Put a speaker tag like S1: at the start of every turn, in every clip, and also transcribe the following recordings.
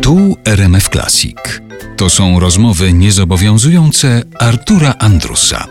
S1: Tu RMF Classic. To są rozmowy niezobowiązujące Artura Andrusa.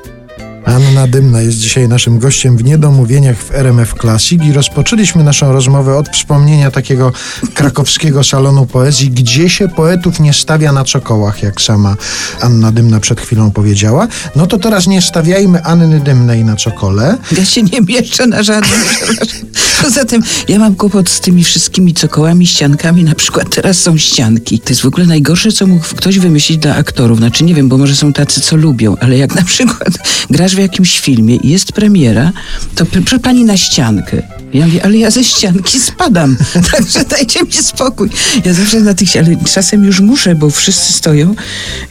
S2: Anna Dymna jest dzisiaj naszym gościem w Niedomówieniach w RMF Classic i rozpoczęliśmy naszą rozmowę od wspomnienia takiego krakowskiego salonu poezji, gdzie się poetów nie stawia na cokołach, jak sama Anna Dymna przed chwilą powiedziała. No to teraz nie stawiajmy Anny Dymnej na cokole.
S3: Ja się nie mieszczę na żadnym. Poza tym ja mam kłopot z tymi wszystkimi cokołami, ściankami. Na przykład teraz są ścianki. To jest w ogóle najgorsze, co mógł ktoś wymyślić dla aktorów. Znaczy nie wiem, bo może są tacy, co lubią, ale jak na przykład grasz w jakimś filmie i jest premiera, to pani na ściankę. Ja mówię, ale ja ze ścianki spadam, także dajcie mi spokój. Ja zawsze na tych, ale czasem już muszę, bo wszyscy stoją.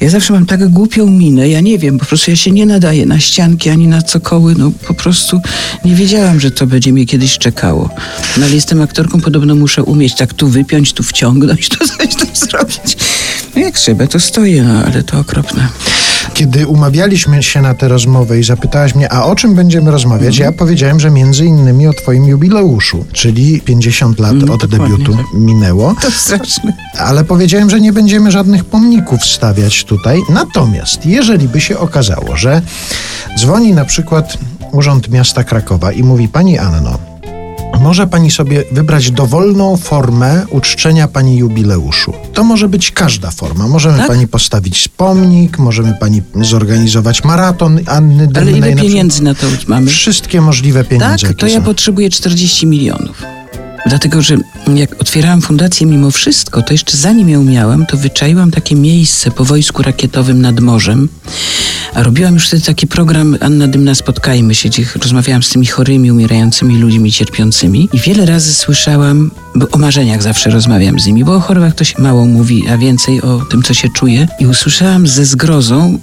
S3: Ja zawsze mam tak głupią minę, ja nie wiem, po prostu ja się nie nadaję na ścianki ani na cokoły, no po prostu nie wiedziałam, że to będzie mnie kiedyś czekało. No ale jestem aktorką, podobno muszę umieć tak tu wypiąć, tu wciągnąć, tu coś tam zrobić. No jak trzeba, to stoję, no ale to okropne.
S2: Kiedy umawialiśmy się na tę rozmowę i zapytałaś mnie, a o czym będziemy rozmawiać,
S3: Mhm.
S2: ja powiedziałem, że między innymi o twoim jubileuszu, czyli 50 lat
S3: Mm,
S2: od debiutu
S3: tak.
S2: minęło.
S3: To straszne.
S2: Ale powiedziałem, że nie będziemy żadnych pomników stawiać tutaj. Natomiast, jeżeli by się okazało, że dzwoni na przykład Urząd Miasta Krakowa i mówi Pani Anno, może pani sobie wybrać dowolną formę uczczenia pani jubileuszu. To może być każda forma. Możemy
S3: Tak?
S2: pani postawić pomnik, możemy pani zorganizować maraton Anny Dymnej.
S3: Ale ile
S2: na
S3: pieniędzy na to mamy?
S2: Wszystkie możliwe pieniądze.
S3: Tak, to ja
S2: są.
S3: potrzebuję 40 milionów. Dlatego, że jak otwierałam fundację mimo wszystko, to jeszcze zanim ją miałam, to wyczaiłam takie miejsce po wojsku rakietowym nad morzem. A robiłam już wtedy taki program Anna Dymna Spotkajmy się, gdzie rozmawiałam z tymi chorymi, umierającymi ludźmi, cierpiącymi. I wiele razy słyszałam, bo o marzeniach zawsze rozmawiam z nimi, bo o chorobach to się mało mówi, a więcej o tym, co się czuje. I usłyszałam ze zgrozą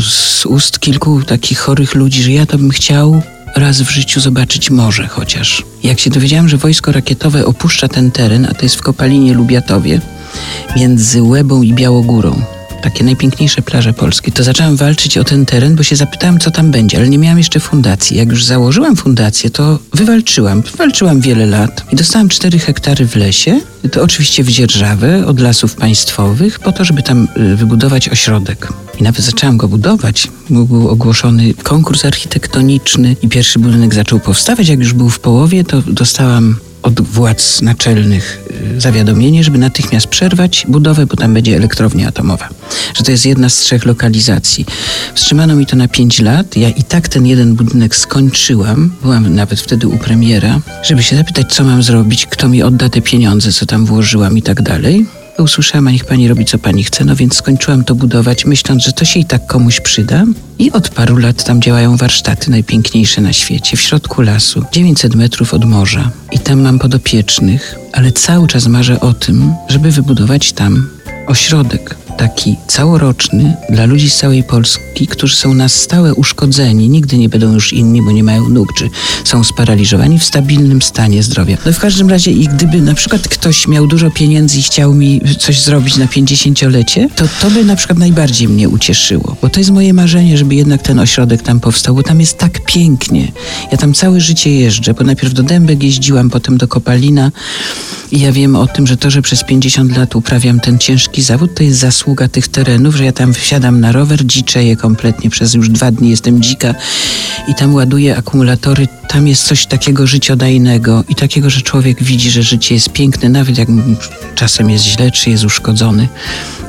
S3: z ust kilku takich chorych ludzi, że ja to bym chciał raz w życiu zobaczyć morze chociaż. Jak się dowiedziałam, że wojsko rakietowe opuszcza ten teren, a to jest w Kopalinie Lubiatowie, między Łebą i Białogórą, takie najpiękniejsze plaże polskie, to zaczęłam walczyć o ten teren, bo się zapytałam, co tam będzie, ale nie miałam jeszcze fundacji. Jak już założyłam fundację, to wywalczyłam. Wywalczyłam wiele lat i dostałam 4 hektary w lesie, to oczywiście w dzierżawę od lasów państwowych, po to, żeby tam y, wybudować ośrodek. I nawet zaczęłam go budować. Był ogłoszony konkurs architektoniczny i pierwszy budynek zaczął powstawać. Jak już był w połowie, to dostałam od władz naczelnych y, zawiadomienie, żeby natychmiast przerwać budowę, bo tam będzie elektrownia atomowa. Że to jest jedna z trzech lokalizacji. Wstrzymano mi to na pięć lat. Ja i tak ten jeden budynek skończyłam. Byłam nawet wtedy u premiera, żeby się zapytać, co mam zrobić, kto mi odda te pieniądze, co tam włożyłam i tak dalej. Usłyszałam, a niech pani robi, co pani chce, no więc skończyłam to budować, myśląc, że to się i tak komuś przyda. I od paru lat tam działają warsztaty najpiękniejsze na świecie, w środku lasu, 900 metrów od morza. I tam mam podopiecznych, ale cały czas marzę o tym, żeby wybudować tam ośrodek taki całoroczny dla ludzi z całej Polski, którzy są na stałe uszkodzeni, nigdy nie będą już inni, bo nie mają nóg, czy są sparaliżowani w stabilnym stanie zdrowia. No w każdym razie i gdyby na przykład ktoś miał dużo pieniędzy i chciał mi coś zrobić na 50-lecie, to to by na przykład najbardziej mnie ucieszyło, bo to jest moje marzenie, żeby jednak ten ośrodek tam powstał, bo tam jest tak pięknie. Ja tam całe życie jeżdżę, bo najpierw do Dębek jeździłam, potem do Kopalina i ja wiem o tym, że to, że przez 50 lat uprawiam ten ciężki zawód, to jest zasługa tych terenów, że ja tam wsiadam na rower, dziczeję kompletnie, przez już dwa dni jestem dzika i tam ładuję akumulatory. Tam jest coś takiego życiodajnego i takiego, że człowiek widzi, że życie jest piękne, nawet jak czasem jest źle, czy jest uszkodzony.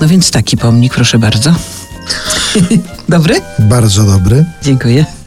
S3: No więc taki pomnik, proszę bardzo. Dobry?
S2: Bardzo dobry.
S3: Dziękuję.